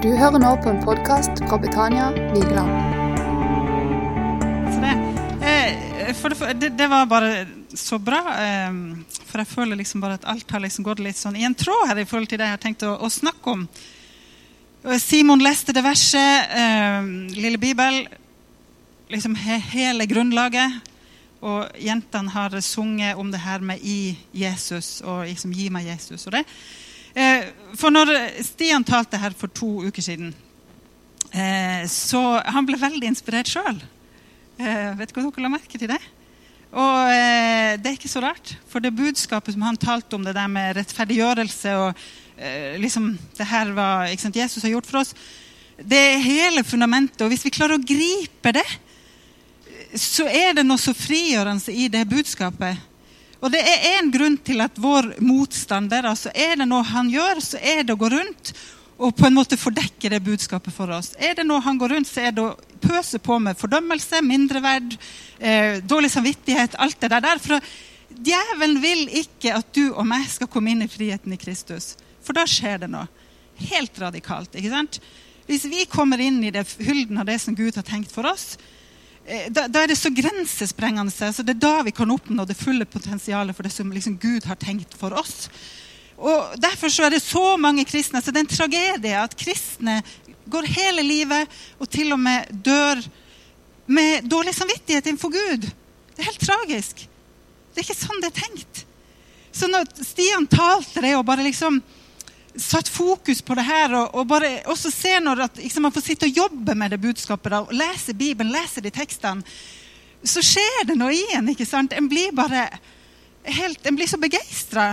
Du hører nå på en podkast fra Betania Vigeland. Det, eh, det, det, var bare så bra. Eh, for jeg føler liksom bare at alt har liksom gått litt sånn i en tråd her i forhold til det jeg har tenkt å, å snakke om. Simon leste det verset, eh, Lille Bibel, liksom he, hele grunnlaget. Og jentene har sunget om det her med 'i Jesus' og liksom 'gi meg Jesus'. og det for når Stian talte her for to uker siden, eh, så han ble veldig inspirert sjøl. Eh, vet ikke om dere la merke til det? Og det er ikke så rart, for det budskapet som han talte om, det der med rettferdiggjørelse og liksom, det her var, Jesus har gjort for oss, det er hele fundamentet. Og hvis vi klarer å gripe det, så er det noe så frigjørende i det budskapet og det er en grunn til at vår motstander altså Er det noe han gjør, så er det å gå rundt og på en måte fordekke det budskapet for oss. Er det noe han går rundt, så er det å pøse på med fordømmelse, mindreverd, eh, dårlig samvittighet, alt det der. For djevelen vil ikke at du og meg skal komme inn i friheten i Kristus. For da skjer det noe helt radikalt. ikke sant? Hvis vi kommer inn i det, hylden av det som Gud har tenkt for oss, da, da, er det så grensesprengende. Så det er da vi kan oppnå det fulle potensialet for det som liksom Gud har tenkt for oss. Og Derfor så er det så mange kristne. så Det er en tragedie at kristne går hele livet og til og med dør med dårlig samvittighet innenfor Gud. Det er helt tragisk. Det er ikke sånn det er tenkt. Så når Stian talte det og bare liksom satt fokus på det her, og, og bare også ser når at, liksom, man får sitte og jobbe med det budskapet da, og lese Bibelen, lese de tekstene, så skjer det noe i en. ikke sant? En blir bare helt, en blir så begeistra.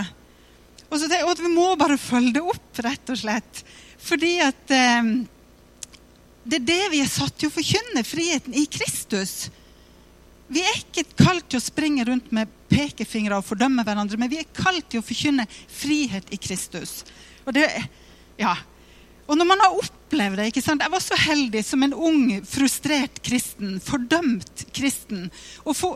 Og, og vi må bare følge det opp, rett og slett. Fordi at eh, det er det vi er satt til å forkynne, friheten i Kristus. Vi er ikke kalt til å springe rundt med pekefingre og fordømme hverandre, men vi er kalt til å forkynne frihet i Kristus. Og, det, ja. og når man har opplevd det ikke sant? Jeg var så heldig som en ung, frustrert kristen, fordømt kristen, å få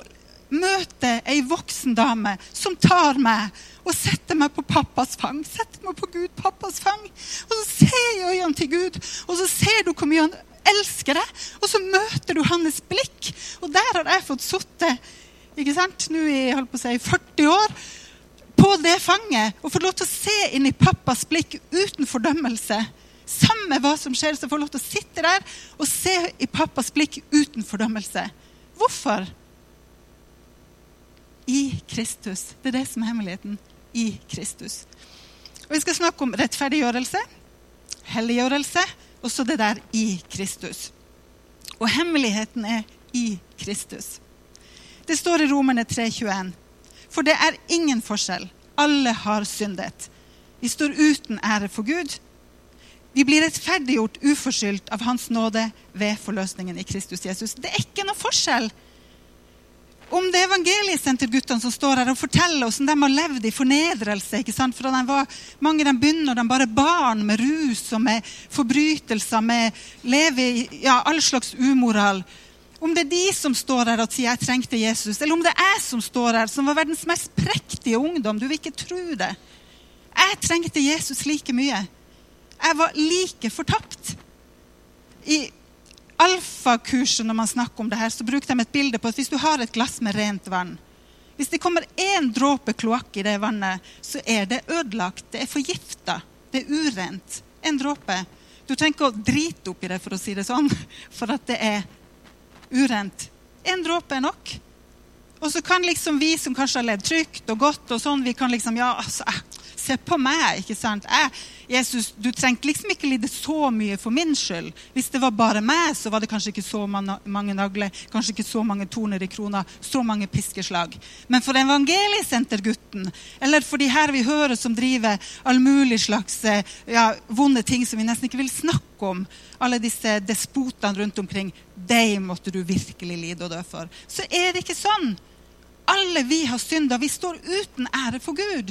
møte ei voksen dame som tar meg og setter meg på pappas fang. Setter meg på Gud, pappas fang. Og så ser jeg øynene til Gud, og så ser du hvor mye han elsker deg. Og så møter du hans blikk. Og der har jeg fått sitte nå i holdt på å si, 40 år på det fanget og få lov til å se inn i pappas blikk uten fordømmelse. Samme hva som skjer, så får lov til å sitte der og se i pappas blikk uten fordømmelse. Hvorfor? I Kristus. Det er det som er hemmeligheten. I Kristus. Og Vi skal snakke om rettferdiggjørelse, helliggjørelse, og så det der i Kristus. Og hemmeligheten er i Kristus. Det står i Romerne 3,21. For det er ingen forskjell. Alle har syndet. Vi står uten ære for Gud. Vi blir rettferdiggjort uforskyldt av Hans nåde ved forløsningen i Kristus Jesus. Det er ikke noe forskjell. Om det evangeliesenterguttene som står her og forteller hvordan de har levd i fornedrelse ikke sant? For de var, Mange de begynner de bare barn med rus og med forbrytelser, med leve i ja, all slags umoral. Om det er de som står her og sier 'jeg trengte Jesus', eller om det er jeg som står her, som var verdens mest prektige ungdom. Du vil ikke tro det. Jeg trengte Jesus like mye. Jeg var like fortapt. I alfakurset når man snakker om det her, så bruker de et bilde på at hvis du har et glass med rent vann Hvis det kommer én dråpe kloakk i det vannet, så er det ødelagt. Det er forgifta. Det er urent. En dråpe. Du trenger ikke å drite oppi det, for å si det sånn, for at det er urent. En dråpe er nok. Og så kan liksom vi som kanskje har levd trygt og godt, og sånn, vi kan liksom Ja, altså, se på meg, ikke sant? Jeg, Jesus, du trengte liksom ikke lide så mye for min skyld. Hvis det var bare meg, så var det kanskje ikke så mange nagler, kanskje ikke så mange torner i krona, så mange piskeslag. Men for evangeliesentergutten, eller for de her vi hører som driver all mulig slags eh, ja, vonde ting som vi nesten ikke vil snakke om, alle disse despotene rundt omkring, de måtte du virkelig lide og dø for. Så er det ikke sånn. Alle vi har synda. Vi står uten ære for Gud.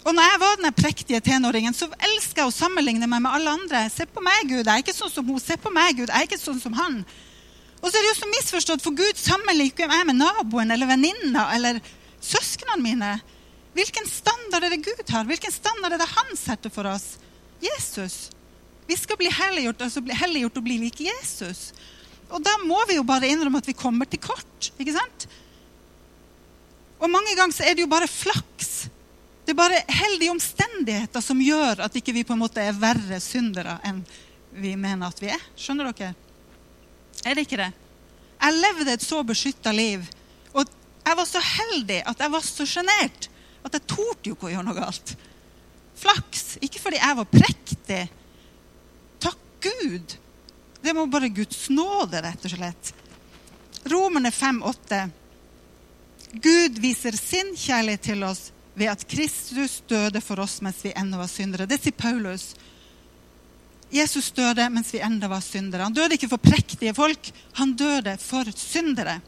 Og når jeg var den prektige tenåringen, så elsker jeg å sammenligne meg med alle andre. Se på meg, Gud. Jeg er ikke sånn som hun. Se på meg, Gud. Jeg er ikke sånn som han. Og så er det jo så misforstått, for Gud sammenligner meg med naboen eller venninna eller søsknene mine. Hvilken standard er det Gud har? Hvilken standard er det han setter for oss? Jesus. Vi skal bli helliggjort, altså bli helliggjort og bli like Jesus. Og da må vi jo bare innrømme at vi kommer til kort. ikke sant? Og mange ganger så er det jo bare flaks. Det er bare heldige omstendigheter som gjør at ikke vi på en måte er verre syndere enn vi mener at vi er. Skjønner dere? Er det ikke det? Jeg levde et så beskytta liv. Og jeg var så heldig at jeg var så sjenert at jeg torde jo ikke å gjøre noe galt. Flaks. Ikke fordi jeg var prektig. Takk Gud. Det må bare Guds nåde, rett og slett. Romerne 5,8. Gud viser sin kjærlighet til oss ved at Kristus døde for oss mens vi ennå var syndere. Det sier Paulus. Jesus døde mens vi ennå var syndere. Han døde ikke for prektige folk, han døde for syndere.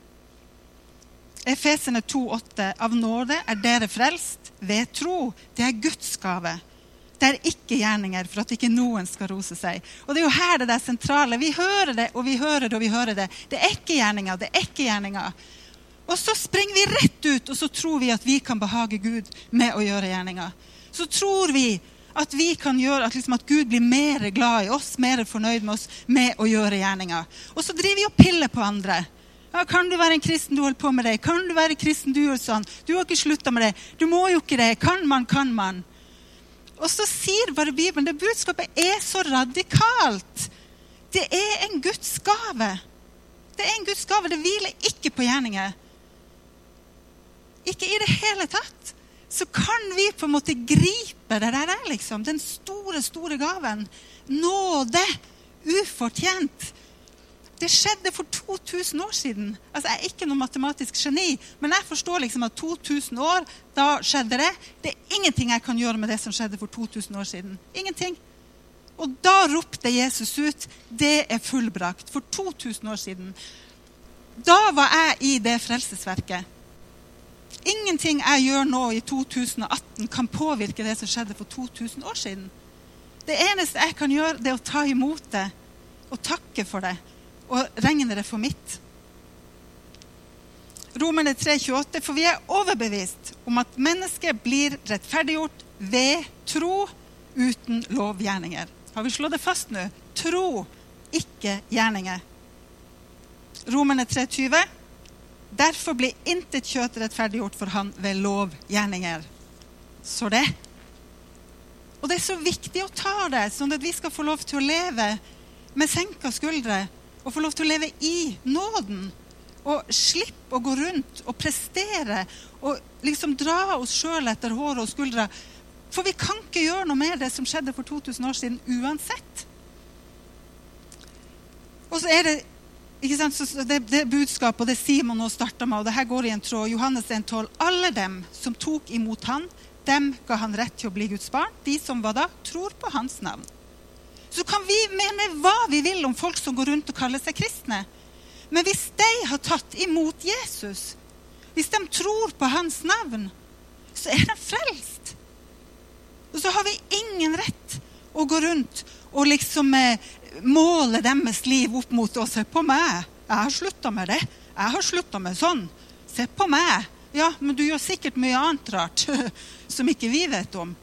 Efesene 2,8.: Av nåde er dere frelst ved tro. Det er Guds gave. Det er ikke gjerninger for at ikke noen skal rose seg. Og Det er jo her det er sentrale. Vi hører det, og vi hører det, og vi hører det. Det er ikke gjerninger. det er ikke gjerninger. Og så springer vi rett ut, og så tror vi at vi kan behage Gud med å gjøre gjerninger. Så tror vi at vi kan gjøre at, liksom, at Gud blir mer glad i oss, mer fornøyd med oss med å gjøre gjerninger. Og så driver vi og piller på andre. Ja, kan du være en kristen, du holder på med det? Kan du være kristen, du gjør sånn? Du har ikke slutta med det. Du må jo ikke det. Kan man, kan man. Og så sier bare Bibelen det budskapet er så radikalt. Det er en Guds gave. Det er en Guds gave. Det hviler ikke på gjerninger. Ikke i det hele tatt. Så kan vi på en måte gripe det der, liksom. Den store, store gaven. Nåde. Ufortjent. Det skjedde for 2000 år siden. Altså, Jeg er ikke noe matematisk geni, men jeg forstår liksom at 2000 år, da skjedde det. Det er ingenting jeg kan gjøre med det som skjedde for 2000 år siden. Ingenting. Og da ropte Jesus ut, 'Det er fullbrakt'. For 2000 år siden. Da var jeg i det frelsesverket. Ingenting jeg gjør nå i 2018, kan påvirke det som skjedde for 2000 år siden. Det eneste jeg kan gjøre, det er å ta imot det og takke for det og regne det for mitt. Romerne 3,28.: For vi er overbevist om at mennesket blir rettferdiggjort ved tro uten lovgjerninger. Har vi slått det fast nå? Tro, ikke gjerninger. Romerne 3,20.: Derfor blir intet kjøtt rettferdiggjort for han ved lovgjerninger. Så det. Og det er så viktig å ta det, sånn at vi skal få lov til å leve med senka skuldre og få lov til å leve i nåden. Og slippe å gå rundt og prestere og liksom dra oss sjøl etter håret og skuldre. For vi kan ikke gjøre noe med det som skjedde for 2000 år siden uansett. Og så er det det, det budskapet, og det Simon nå starta med, og det her går i en tråd. Johannes 1,12. Alle dem som tok imot han, dem ga han rett til å bli Guds barn. De som var da, tror på hans navn så kan vi mene hva vi vil om folk som går rundt og kaller seg kristne. Men hvis de har tatt imot Jesus, hvis de tror på hans navn, så er de frelst. Og så har vi ingen rett å gå rundt og liksom eh, måle deres liv opp mot oss. Se på meg. Jeg har slutta med det. Jeg har slutta med sånn. Se på meg. Ja, men du gjør sikkert mye annet rart som ikke vi vet om.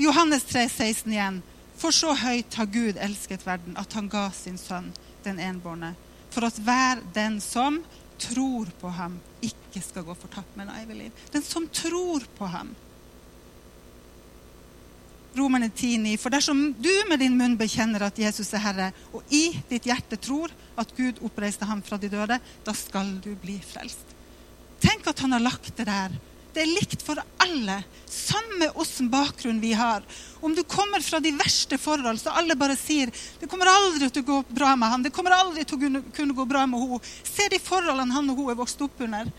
Johannes 3, 16 igjen. For så høyt har Gud elsket verden at han ga sin sønn, den enbårne, for at hver den som tror på ham, ikke skal gå fortapt, men evig liv. Den som tror på ham. Romerne 10,9. For dersom du med din munn bekjenner at Jesus er Herre, og i ditt hjerte tror at Gud oppreiste ham fra de døde, da skal du bli frelst. Tenk at han har lagt det der det er likt for alle. Samme åssen bakgrunn vi har. Om du kommer fra de verste forhold, så alle bare sier det kommer aldri til å gå bra med han, det kommer aldri til å kunne gå bra med henne. Se de forholdene han og hun er vokst opp under.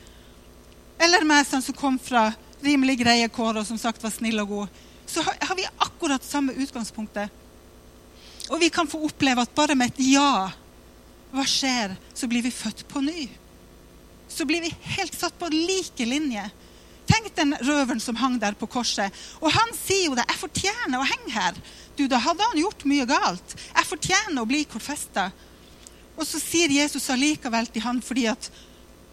Eller meg som kom fra rimelig greie kår og som sagt var snill og god. Så har vi akkurat samme utgangspunktet. Og vi kan få oppleve at bare med et ja, hva skjer? Så blir vi født på ny. Så blir vi helt satt på like linje Tenk den røveren som hang der på korset. Og han sier jo det. 'Jeg fortjener å henge her.' Du, Da hadde han gjort mye galt. 'Jeg fortjener å bli korfesta.' Og så sier Jesus allikevel til han fordi at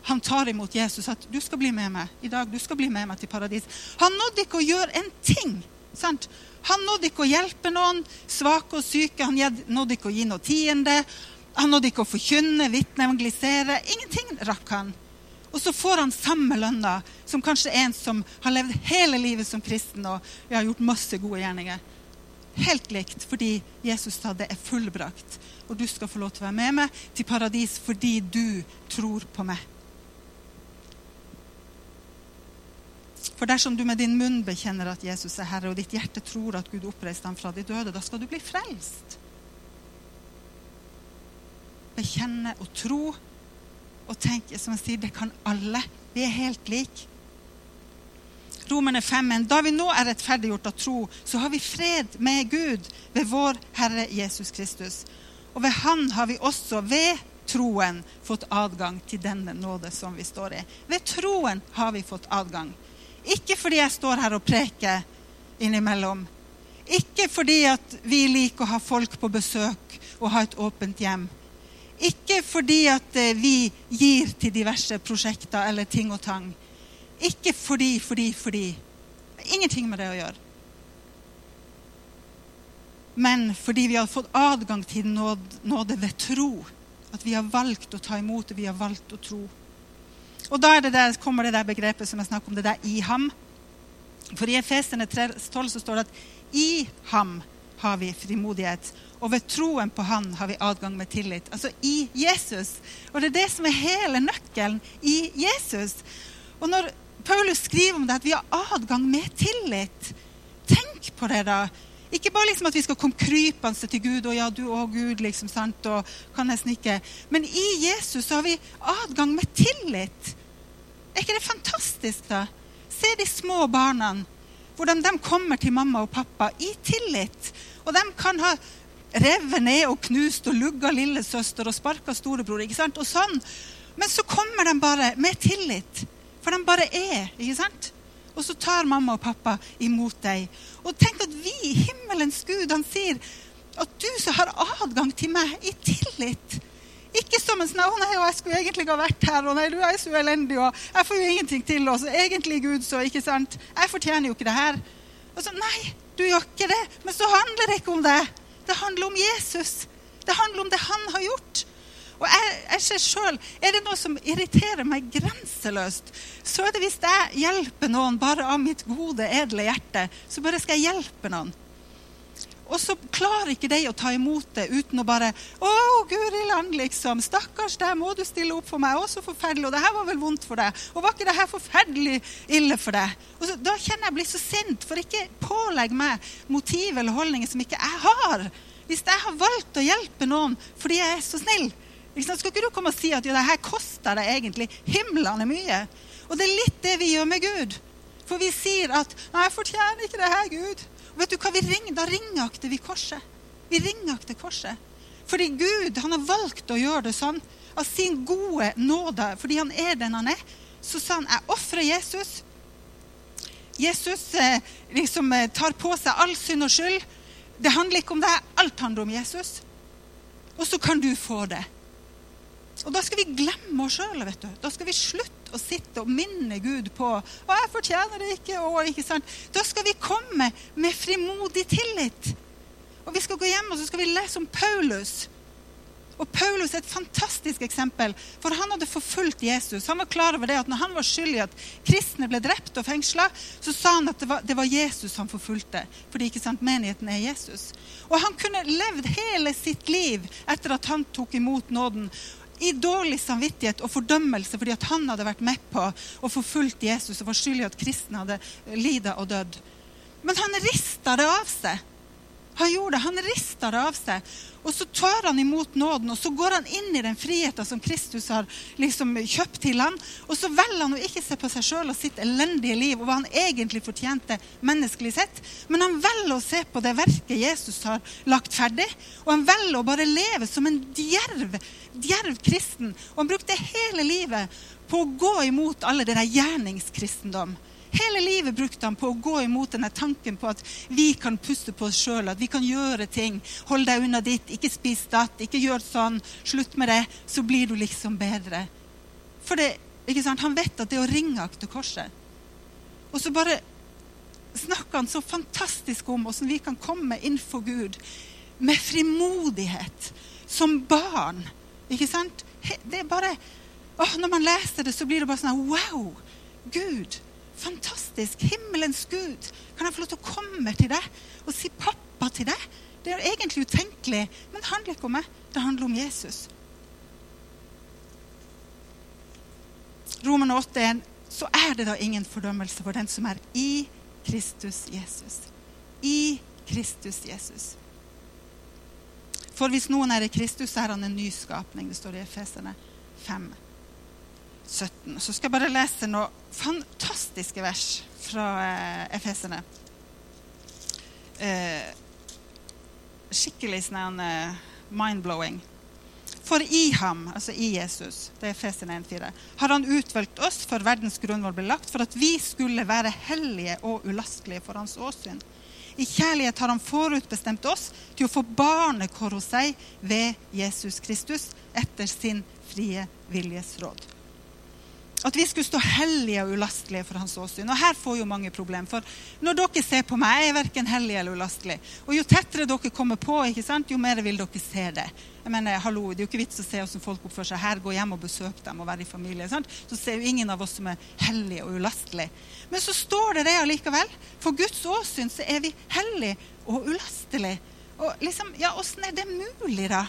han tar imot Jesus at 'du skal bli med meg i dag'. du skal bli med meg til paradis. Han nådde ikke å gjøre en ting. Sant? Han nådde ikke å hjelpe noen svake og syke. Han nådde ikke å gi noe tiende. Han nådde ikke å forkynne, vitne, evangelisere. Ingenting rakk han. Og så får han samme lønna som kanskje en som har levd hele livet som kristen og har gjort masse gode gjerninger. Helt likt, fordi Jesus sa det er fullbrakt. Og du skal få lov til å være med meg til paradis fordi du tror på meg. For dersom du med din munn bekjenner at Jesus er Herre, og ditt hjerte tror at Gud oppreiste ham fra de døde, da skal du bli frelst. Bekjenne og tro. Og tenk, som jeg sier, det kan alle. Vi er helt like. Romerne 5, Da vi nå er rettferdiggjort av tro, så har vi fred med Gud ved vår Herre Jesus Kristus. Og ved Han har vi også ved troen fått adgang til denne nåde som vi står i. Ved troen har vi fått adgang. Ikke fordi jeg står her og preker innimellom. Ikke fordi at vi liker å ha folk på besøk og ha et åpent hjem. Ikke fordi at eh, vi gir til diverse prosjekter eller ting og tang. Ikke fordi, fordi, fordi. Ingenting med det å gjøre. Men fordi vi har fått adgang til nåde ved tro. At vi har valgt å ta imot det, vi har valgt å tro. Og da det der, kommer det der begrepet som jeg snakker om, det der i ham. For i Efesene 12 så står det at i ham har vi frimodighet. Og ved troen på han har vi adgang med tillit. Altså i Jesus. Og det er det som er hele nøkkelen i Jesus. Og når Paulus skriver om det, at vi har adgang med tillit Tenk på det, da. Ikke bare liksom at vi skal komme krypende til Gud og ja, du og Gud, liksom, sant, og kan jeg ikke. Men i Jesus har vi adgang med tillit. Er ikke det fantastisk, da? Se de små barna. Hvordan de kommer til mamma og pappa i tillit. Og de kan ha revet ned og knust og lugga lillesøster og sparka storebror. ikke sant? Og sånn. Men så kommer de bare med tillit. For de bare er. ikke sant? Og så tar mamma og pappa imot deg. Og tenk at vi, himmelens Gud, han sier at du som har adgang til meg i tillit. Ikke som en sånn 'Å nei, jeg skulle egentlig ha vært her', og 'nei, du er så elendig', og 'jeg får jo ingenting til', og så egentlig Gud, så ikke sant? Jeg fortjener jo ikke det her. Og så Nei, du gjør ikke det. Men så handler det ikke om det. Det handler om Jesus. Det handler om det han har gjort. Og jeg, jeg ser selv, Er det noe som irriterer meg grenseløst, så er det hvis jeg hjelper noen bare av mitt gode, edle hjerte. Så bare skal jeg hjelpe noen. Og så klarer ikke de å ta imot det uten å bare 'Å, guri land, liksom. Stakkars deg, må du stille opp for meg? Å, så forferdelig. Og det her var vel vondt for deg. Og var ikke det her forferdelig ille for deg? Og så, Da kjenner jeg blir så sint, for ikke pålegg meg motiv eller holdninger som ikke jeg har. Hvis jeg har valgt å hjelpe noen fordi jeg er så snill, skal ikke du komme og si at jo, det her koster deg egentlig himlene mye? Og det er litt det vi gjør med Gud. For vi sier at 'Nei, jeg fortjener ikke det her, Gud'. Vet du hva vi ringer? Da ringakter vi korset. Vi ringakter korset. Fordi Gud han har valgt å gjøre det sånn av sin gode nåde, fordi han er den han er. Så sa han 'Jeg ofrer Jesus'. Jesus eh, liksom eh, tar på seg all synd og skyld. Det handler ikke om deg. Alt handler om Jesus. Og så kan du få det. Og da skal vi glemme oss sjøl. Da skal vi slutte å sitte og minne Gud på og 'Jeg fortjener det ikke.' Og, ikke sant? Da skal vi komme med frimodig tillit. Og vi skal gå hjem og så skal vi lese om Paulus. Og Paulus er et fantastisk eksempel, for han hadde forfulgt Jesus. Han var klar over det at når han var skyldig at kristne ble drept og fengsla, så sa han at det var, det var, Jesus han forfulgte. Fordi ikke sant, menigheten er Jesus. Og han kunne levd hele sitt liv etter at han tok imot nåden i dårlig samvittighet og fordømmelse fordi at han hadde vært med på å forfulgt Jesus og var skyldig at kristne hadde lidet og dødd. Men han rista det av seg. Han gjorde det, han rista det av seg. Og så tar han imot nåden, og så går han inn i den friheten som Kristus har liksom kjøpt til han. Og så velger han å ikke se på seg sjøl og sitt elendige liv og hva han egentlig fortjente menneskelig sett. Men han velger å se på det verket Jesus har lagt ferdig. Og han velger å bare leve som en djerv, djerv kristen. Og han brukte hele livet på å gå imot alle det der gjerningskristendom. Hele livet brukte han på å gå imot denne tanken på at vi kan puste på oss sjøl, at vi kan gjøre ting. Hold deg unna ditt, ikke spis datt, ikke gjør sånn. Slutt med det, så blir du liksom bedre. For det, ikke sant? Han vet at det er å ringakte korset Og så bare snakker han så fantastisk om hvordan vi kan komme innenfor Gud med frimodighet som barn. Ikke sant? Det er bare, åh, Når man leser det, så blir det bare sånn Wow! Gud! Fantastisk! Himmelens Gud! Kan jeg få lov til å komme til deg og si pappa til deg? Det er egentlig utenkelig, men det handler ikke om meg. Det handler om Jesus. Roman 8, så er det da ingen fordømmelse for den som er i Kristus Jesus. I Kristus Jesus. For hvis noen er i Kristus, så er han en ny skapning. Det står i Efesene 5, 17. Så skal jeg bare lese noen fantastiske vers fra eh, Efesene. Eh, skikkelig sånn eh, mind-blowing. For i ham, altså i Jesus, det er Efesene 1,4, har han utvalgt oss for verdens grunnvoll ble lagt, for at vi skulle være hellige og ulastelige for hans åsyn. I kjærlighet har han forutbestemt oss til å få barnekår hos seg ved Jesus Kristus etter sin frie viljes råd. At vi skulle stå hellige og ulastelige for hans åsyn. Og her får jo mange problem. For når dere ser på meg, jeg er verken hellig eller ulastelig. Og jo tettere dere kommer på, ikke sant, jo mer vil dere se det. Jeg mener, hallo, Det er jo ikke vits å se hvordan folk oppfører seg her. Gå hjem og besøk dem og være i familie. Sant? Så ser jo ingen av oss som er hellige og ulastelige. Men så står det det allikevel. For Guds åsyn så er vi hellige og ulastelige. Og liksom, ja, Åssen er det mulig, da?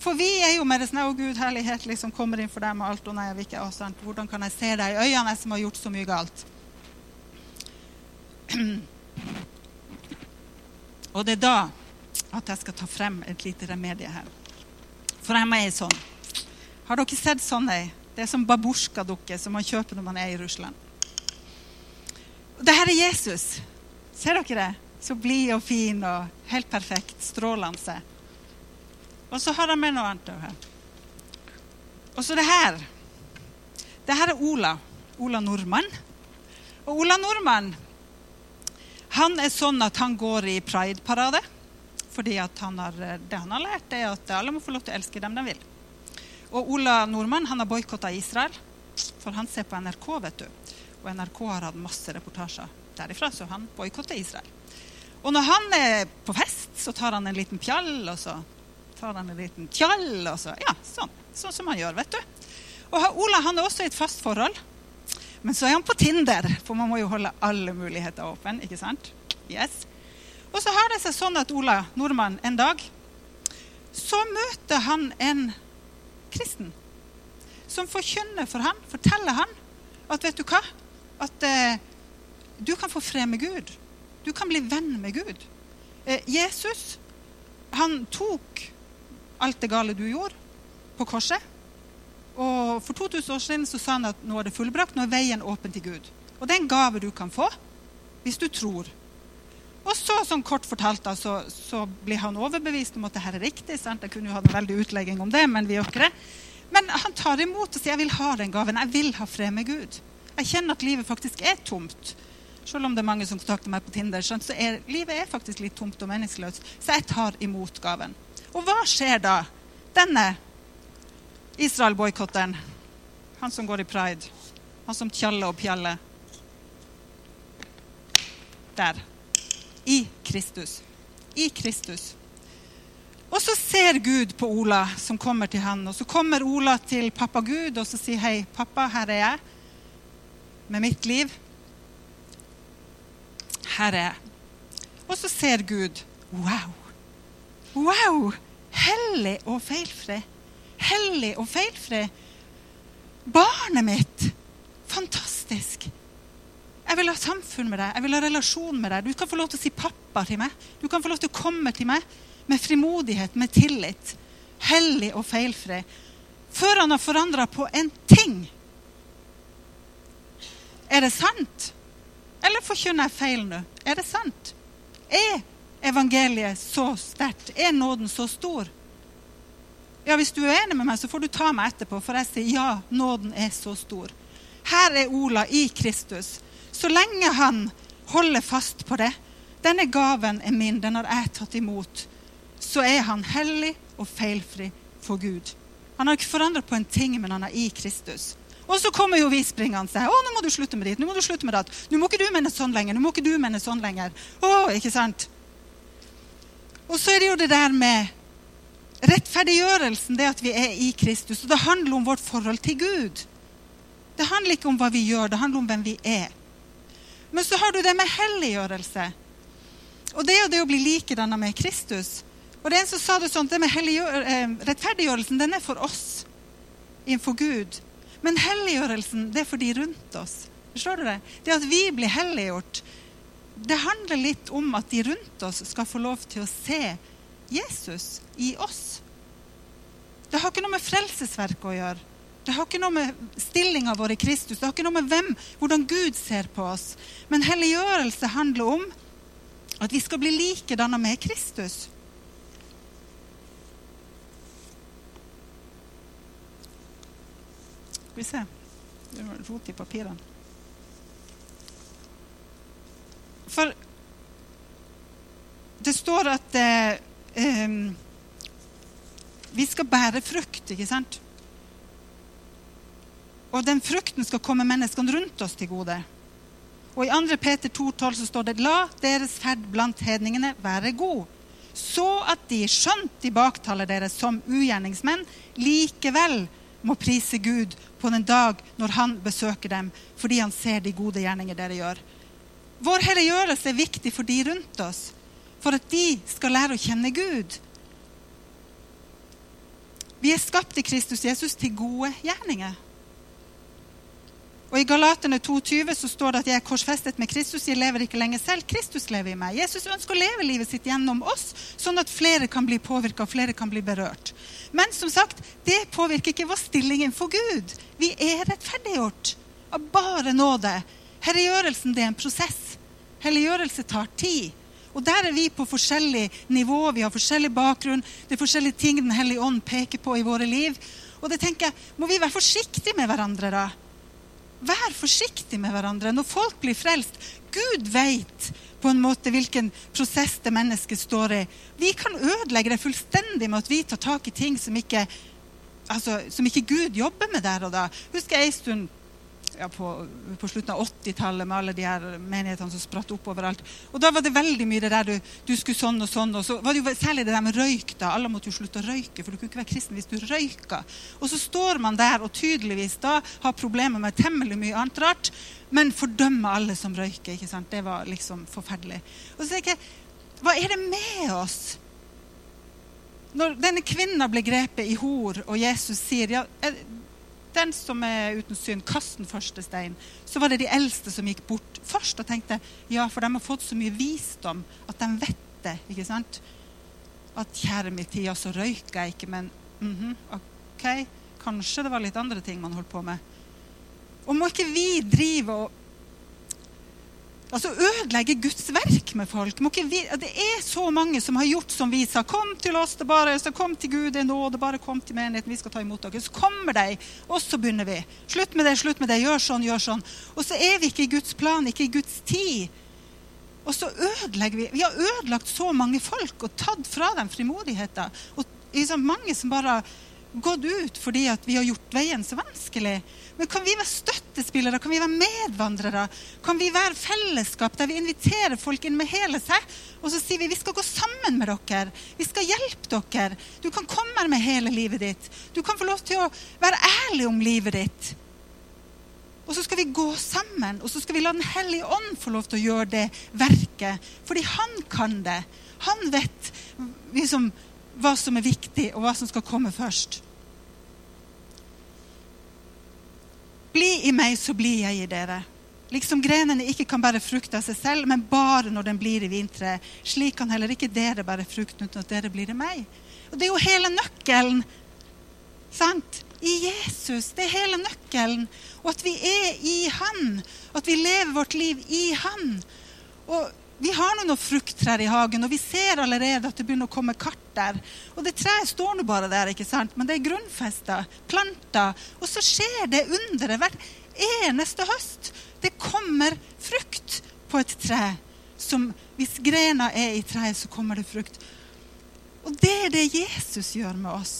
For vi er jo med det sånn Å, Gud, herlighet liksom kommer inn for dem og alt. Og nei, jeg vil ikke, avstand. Hvordan kan jeg se deg i øynene, jeg som har gjort så mye galt? Og det er da at jeg skal ta frem et lite remedie her. For jeg er ei sånn. Har dere sett sånn ei? Det er som babusjka-dukke som man kjøper når man er i Russland. Det her er Jesus. Ser dere det? Så blid og fin og helt perfekt. Strålende. Og så har de med noe annet her. Og så det her. Det her er Ola. Ola Nordmann. Og Ola Nordmann han er sånn at han går i Pride-parade. Fordi han har, det han har lært, er at alle må få lov til å elske dem de vil. Og Ola Nordmann han har boikotta Israel, for han ser på NRK. vet du. Og NRK har hatt masse reportasjer derifra, så han boikotter Israel. Og når han er på fest, så tar han en liten pjall, og så tar han en liten tjall, og så Ja, sånn. Sånn som han gjør, vet du. Og Ola han er også i et fast forhold. Men så er han på Tinder, for man må jo holde alle muligheter åpne. ikke sant? Yes. Og så har det seg sånn at Ola nordmann en dag så møter han en kristen som forkynner for han, forteller han at vet du hva? At eh, du kan få fred med Gud. Du kan bli venn med Gud. Eh, Jesus han tok alt det gale du gjorde, på korset. Og For 2000 år siden så sa han at nå er det fullbrakt, nå er veien åpen til Gud. Og det er en gave du kan få hvis du tror. Og så, som kort fortalt, da, så, så blir han overbevist om at det her er riktig. Sant? Jeg kunne jo hatt en veldig utlegging om det, men vi gjør ikke det. Men han tar imot og sier jeg vil ha den gaven. Jeg vil ha fred med Gud. Jeg kjenner at livet faktisk er tomt. Selv om det er mange som kontakter meg på Tinder, så er livet er faktisk litt tomt og meningsløst. Så jeg tar imot gaven. Og hva skjer da? Denne Israel-boikotteren, han som går i pride, han som tjaller og pjaller Der i Kristus. I Kristus. Og så ser Gud på Ola som kommer til han, og så kommer Ola til pappa Gud og så sier hei, pappa, her er jeg med mitt liv. Her er. Og så ser Gud wow. Wow! Hellig og feilfri. Hellig og feilfri. Barnet mitt. Fantastisk. Jeg vil ha samfunn med deg, jeg vil ha relasjon med deg. Du kan få lov til å si pappa til meg. Du kan få lov til å komme til meg med frimodighet, med tillit. Hellig og feilfri. Før han har forandra på en ting. Er det sant? Eller forkynner jeg feil nå? Er det sant? Er evangeliet så sterkt? Er nåden så stor? Ja, Hvis du er enig med meg, så får du ta meg etterpå, for jeg sier ja, nåden er så stor. Her er Ola i Kristus så lenge han holder fast på det, denne gaven er min, den har jeg tatt imot, så er han hellig og feilfri for Gud. Han har ikke forandret på en ting, men han er i Kristus. Og så kommer jo vi springende å, nå må du slutte med ditt. nå må du slutte med det. Nå må ikke du mene sånn lenger. nå må ikke du mene sånn lenger. Å, ikke sant? Og så er det jo det der med rettferdiggjørelsen, det at vi er i Kristus. Og det handler om vårt forhold til Gud. Det handler ikke om hva vi gjør, det handler om hvem vi er. Men så har du det med helliggjørelse. Og det er jo det å bli likedanna med Kristus. Og det er en som sa det sånn, det med eh, rettferdiggjørelsen den er for oss innenfor Gud. Men helliggjørelsen det er for de rundt oss. Forstår du det? Det at vi blir helliggjort, det handler litt om at de rundt oss skal få lov til å se Jesus i oss. Det har ikke noe med frelsesverket å gjøre. Det har ikke noe med stillinga vår i Kristus, det har ikke noe med hvem, hvordan Gud ser på oss. Men helliggjørelse handler om at vi skal bli likedanna med Kristus. Vi se Det er rot i papirene. For det står at eh, vi skal bære frukt, ikke sant? Og den frukten skal komme menneskene rundt oss til gode. Og I 2. Peter 2,12 så står det La deres ferd blant hedningene være god, så at de, skjønt de baktaler dere som ugjerningsmenn, likevel må prise Gud på den dag når han besøker dem, fordi han ser de gode gjerninger dere gjør. Vår helliggjørelse er viktig for de rundt oss, for at de skal lære å kjenne Gud. Vi er skapt i Kristus Jesus til gode gjerninger. Og I Galatene 2,20 så står det at jeg er korsfestet med Kristus. Jeg lever ikke lenger selv. Kristus lever i meg. Jesus ønsker å leve livet sitt gjennom oss, sånn at flere kan bli påvirka og flere kan bli berørt. Men som sagt, det påvirker ikke vår stilling innenfor Gud. Vi er rettferdiggjort av bare nåde. Helliggjørelsen er en prosess. Helliggjørelse tar tid. Og der er vi på forskjellig nivå, vi har forskjellig bakgrunn. Det er forskjellige ting Den hellige ånd peker på i våre liv. Og det tenker jeg, Må vi være forsiktige med hverandre, da? Vær forsiktig med hverandre når folk blir frelst. Gud vet på en måte hvilken prosess det mennesket står i. Vi kan ødelegge det fullstendig med at vi tar tak i ting som ikke, altså, som ikke Gud jobber med der og da. Husker jeg en stund ja, på, på, slutten av 80-tallet med alle de her menighetene som spratt opp overalt. Og Da var det veldig mye det der du, du, skulle sånn og sånn. Og så var det jo særlig det der med røyk. da. Alle måtte jo slutte å røyke, for du kunne ikke være kristen hvis du røyka. Og så står man der og tydeligvis da har problemer med temmelig mye annet rart, men fordømmer alle som røyker. ikke sant? Det var liksom forferdelig. Og så tenker jeg, hva er det med oss? Når denne kvinna ble grepet i hor, og Jesus sier ja, den som er uten synd, kast den første stein. Så var det de eldste som gikk bort først og tenkte ja, for de har fått så mye visdom at de vet det. ikke sant? At kjære min tid, så røyker jeg ikke, men mm -hmm, ok, kanskje det var litt andre ting man holdt på med. Og må ikke vi drive og Altså ødelegge Guds verk med folk. Det er så mange som har gjort som vi sa. Kom til oss, det bare, så kom til Gud, det er nåde. Bare kom til menigheten, vi skal ta imot dere. Så kommer de, og så begynner vi. Slutt med det, slutt med det. Gjør sånn, gjør sånn. Og så er vi ikke i Guds plan, ikke i Guds tid. Og så ødelegger vi. Vi har ødelagt så mange folk og tatt fra dem frimodigheten. Og liksom, mange som bare har gått ut fordi vi har gjort veien så vanskelig. Men kan vi være støttespillere? Kan vi være medvandrere? Kan vi være fellesskap der vi inviterer folk inn med hele seg? Og så sier vi vi skal gå sammen med dere. Vi skal hjelpe dere. Du kan komme her med hele livet ditt. Du kan få lov til å være ærlig om livet ditt. Og så skal vi gå sammen, og så skal vi la Den hellige ånd få lov til å gjøre det verket. Fordi han kan det. Han vet liksom, hva som er viktig, og hva som skal komme først. Bli i meg, så blir jeg i dere. Liksom grenene ikke kan bære frukt av seg selv, men bare når den blir i vintreet. Slik kan heller ikke dere bære frukt uten at dere blir i meg. Og Det er jo hele nøkkelen. Sant? I Jesus. Det er hele nøkkelen. Og at vi er i Han. At vi lever vårt liv i Han. Og vi har nå noen frukttrær i hagen, og vi ser allerede at det begynner å komme kart der. Og det treet står nå bare der, ikke sant? men det er grunnfesta, planta. Og så skjer det underet hvert eneste høst. Det kommer frukt på et tre. Som, hvis grena er i treet, så kommer det frukt. Og det er det Jesus gjør med oss.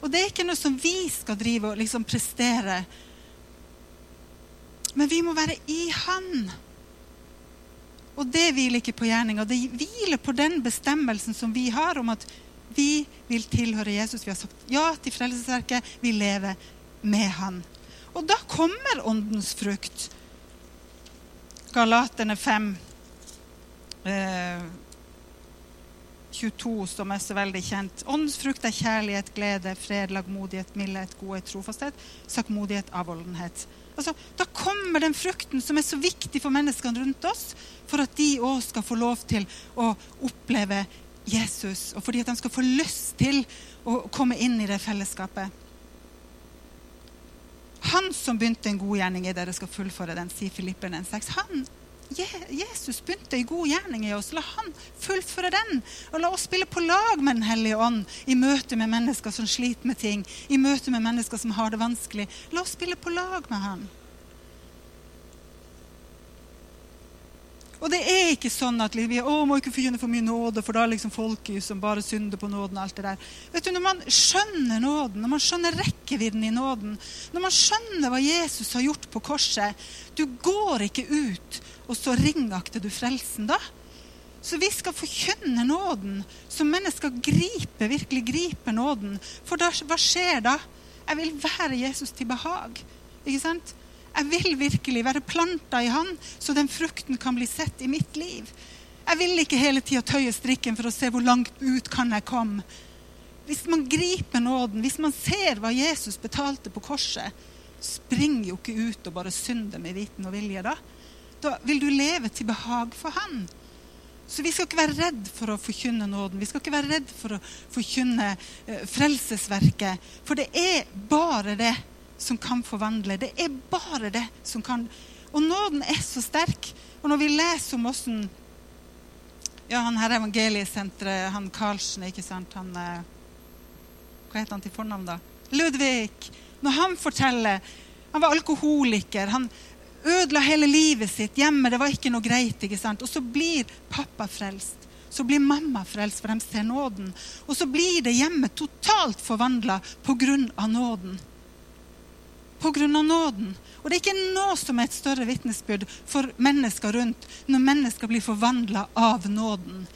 Og det er ikke noe som vi skal drive og liksom prestere. Men vi må være i Han. Og det hviler ikke på gjerninga. Det hviler på den bestemmelsen som vi har om at vi vil tilhøre Jesus. Vi har sagt ja til Frelsesverket. Vi lever med Han. Og da kommer åndens frukt. Galaterne 5, eh, 22, som er så veldig kjent. Åndens frukt er kjærlighet, glede, fred, lagmodighet, mildhet, godhet, trofasthet, sakkmodighet, avholdenhet. Altså, da kommer den frukten som er så viktig for menneskene rundt oss, for at de òg skal få lov til å oppleve Jesus, og fordi at de skal få lyst til å komme inn i det fellesskapet. Han som begynte en god gjerning i dere, skal fullføre den, sier Filipperne 6. Han, Jesus begynte en god gjerning i oss. La han fullføre den. Og la oss spille på lag med Den hellige ånd i møte med mennesker som sliter med ting, i møte med mennesker som har det vanskelig. La oss spille på lag med han. Og det er ikke sånn at vi å, må ikke forkynne for mye nåde, for da er liksom folk som bare synder på nåden. og alt det der. Vet du, Når man skjønner nåden, når man skjønner rekkevidden i nåden, når man skjønner hva Jesus har gjort på korset Du går ikke ut, og så ringakter du frelsen da. Så vi skal forkynne nåden, så mennesker griper, virkelig griper nåden. For da, hva skjer da? Jeg vil være Jesus til behag. Ikke sant? Jeg vil virkelig være planta i Han, så den frukten kan bli sett i mitt liv. Jeg vil ikke hele tida tøye strikken for å se hvor langt ut kan jeg komme. Hvis man griper nåden, hvis man ser hva Jesus betalte på korset, spring jo ikke ut og bare synde med viten og vilje da. Da vil du leve til behag for Han. Så vi skal ikke være redd for å forkynne nåden. Vi skal ikke være redd for å forkynne eh, frelsesverket. For det er bare det som kan forvandle. Det er bare det som kan Og nåden er så sterk. Og når vi leser om åssen ja, han her evangeliesenteret, han Karlsen, ikke sant han, eh, Hva heter han til fornavn, da? Ludvig. Når han forteller Han var alkoholiker. Han ødela hele livet sitt hjemme. Det var ikke noe greit. ikke sant? Og så blir pappa frelst. Så blir mamma frelst, for de ser nåden. Og så blir det hjemme totalt forvandla pga. nåden pga. nåden. Og det er ikke noe som er et større vitnesbyrd for mennesker rundt når mennesker blir forvandla av nåden.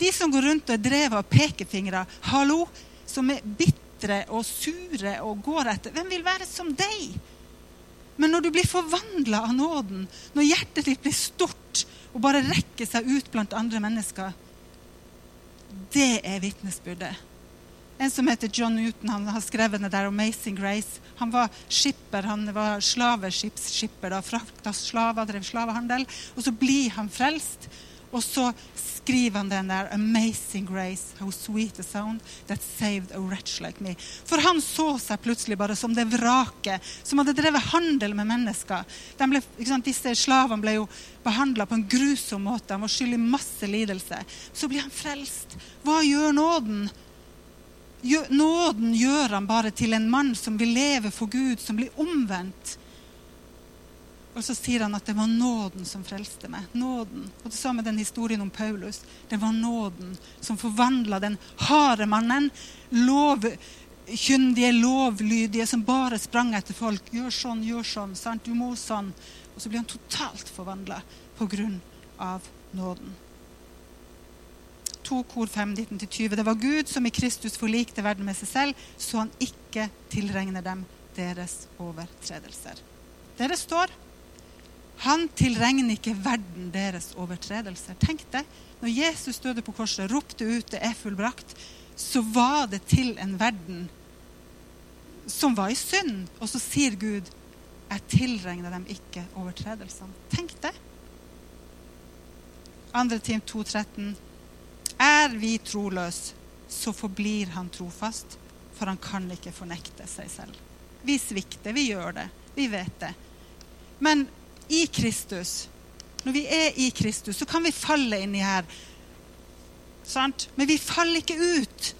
De som går rundt og er drevet av pekefingre, hallo, som er bitre og sure og går etter Hvem vil være som deg? Men når du blir forvandla av nåden, når hjertet ditt blir stort og bare rekker seg ut blant andre mennesker, det er vitnesbyrdet. En som heter John Newton, han har skrevet det der 'Amazing Grace'. Han var skipper, han var slaveskipsskipper. Frakta slaver, drev slavehandel. Og så blir han frelst. Og så skriver han den der 'Amazing Grace, how sweet the sound that saved a wretch like me'. For han så seg plutselig bare som det vraket som hadde drevet handel med mennesker. Ble, disse slavene ble jo behandla på en grusom måte. Han var skyld i masse lidelse. Så blir han frelst. Hva gjør nåden? Nåden gjør han bare til en mann som vil leve for Gud, som blir omvendt. Og så sier han at det var nåden som frelste meg. Nåden. Og det samme den historien om Paulus. Det var nåden som forvandla den harde mannen, lovkyndige, lovlydige, som bare sprang etter folk. Gjør sånn, gjør sånn. sant? Du må sånn. Og så blir han totalt forvandla på grunn av nåden. 2 kor 5, 19-20. Det var Gud som i Kristus forlikte verden med seg selv, så han ikke tilregner dem deres overtredelser. Dere står han tilregner ikke verden deres overtredelser. Tenk deg, når Jesus døde på korset, ropte ut 'det er fullbrakt', så var det til en verden som var i synd. Og så sier Gud 'jeg tilregner dem ikke overtredelsene'. Tenk det. 2. Tim 2,13. Er vi troløse, så forblir han trofast, for han kan ikke fornekte seg selv. Vi svikter, vi gjør det. Vi vet det. Men i Kristus, når vi er i Kristus, så kan vi falle inni her. Sant? Men vi faller ikke ut.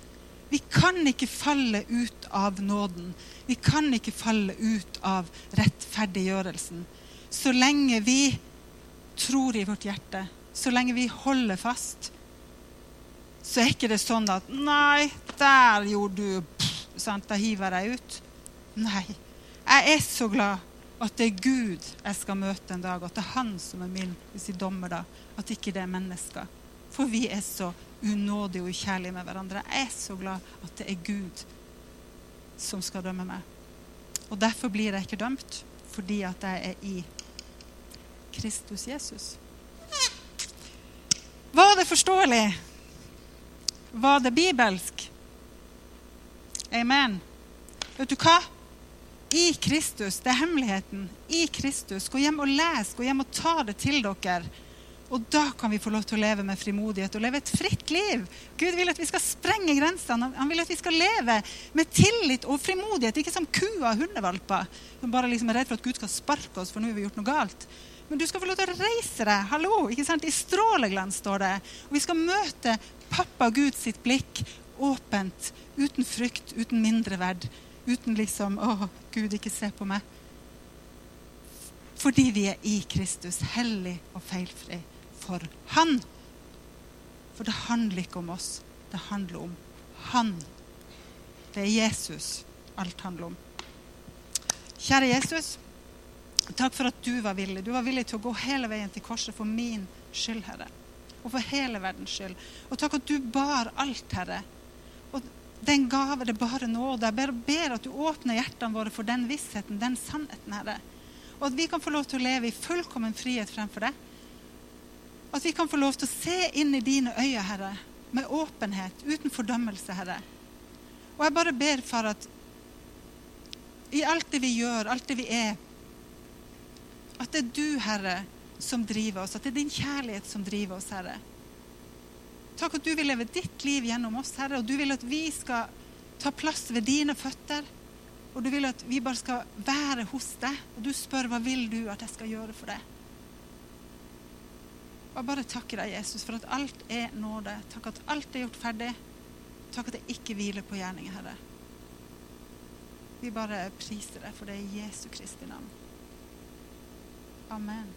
Vi kan ikke falle ut av nåden. Vi kan ikke falle ut av rettferdiggjørelsen. Så lenge vi tror i vårt hjerte, så lenge vi holder fast, så er ikke det sånn at 'Nei, der gjorde du sant, Da hiver jeg ut. Nei. Jeg er så glad At det er Gud jeg skal møte en dag, at det er Han som er min hvis jeg dommer da. At ikke det er mennesker. For vi er så unådige og ukjærlige med hverandre. Jeg er så glad at det er Gud som skal dømme meg. Og derfor blir jeg ikke dømt, fordi at jeg er i Kristus Jesus. Var det forståelig? Var det bibelsk? Amen. Vet du hva? I Kristus, det er hemmeligheten. I Kristus. Gå hjem og les. Gå hjem og ta det til dere. Og da kan vi få lov til å leve med frimodighet og leve et fritt liv. Gud vil at vi skal sprenge grensene. Han vil at vi skal leve med tillit og frimodighet. Ikke som kua og hundevalper som bare liksom er redd for at Gud skal sparke oss, for nå har vi gjort noe galt. Men du skal få lov til å reise deg. Hallo, ikke sant? I stråleglans står det. Og vi skal møte pappa Gud sitt blikk åpent, uten frykt, uten mindreverd. Uten liksom 'Å, Gud, ikke se på meg'. Fordi vi er i Kristus, hellig og feilfri for Han. For det handler ikke om oss. Det handler om Han. Det er Jesus alt handler om. Kjære Jesus, takk for at du var villig. Du var villig til å gå hele veien til korset for min skyld, Herre. Og for hele verdens skyld. Og takk at du bar alt, Herre. Og den gave, det bare nåde. Jeg ber, ber at du åpner hjertene våre for den vissheten, den sannheten, Herre. Og at vi kan få lov til å leve i fullkommen frihet fremfor deg. At vi kan få lov til å se inn i dine øyne, Herre, med åpenhet, uten fordømmelse, Herre. Og jeg bare ber, far, at i alt det vi gjør, alt det vi er, at det er du, Herre, som driver oss. At det er din kjærlighet som driver oss, Herre. Takk at du vil leve ditt liv gjennom oss, Herre, og du vil at vi skal ta plass ved dine føtter. Og du vil at vi bare skal være hos deg. Og du spør hva vil du at jeg skal gjøre for deg. Og bare takker deg, Jesus, for at alt er nåde. Takk at alt er gjort ferdig. Takk at jeg ikke hviler på gjerninger, Herre. Vi bare priser deg for det i Jesu Kristi navn. Amen.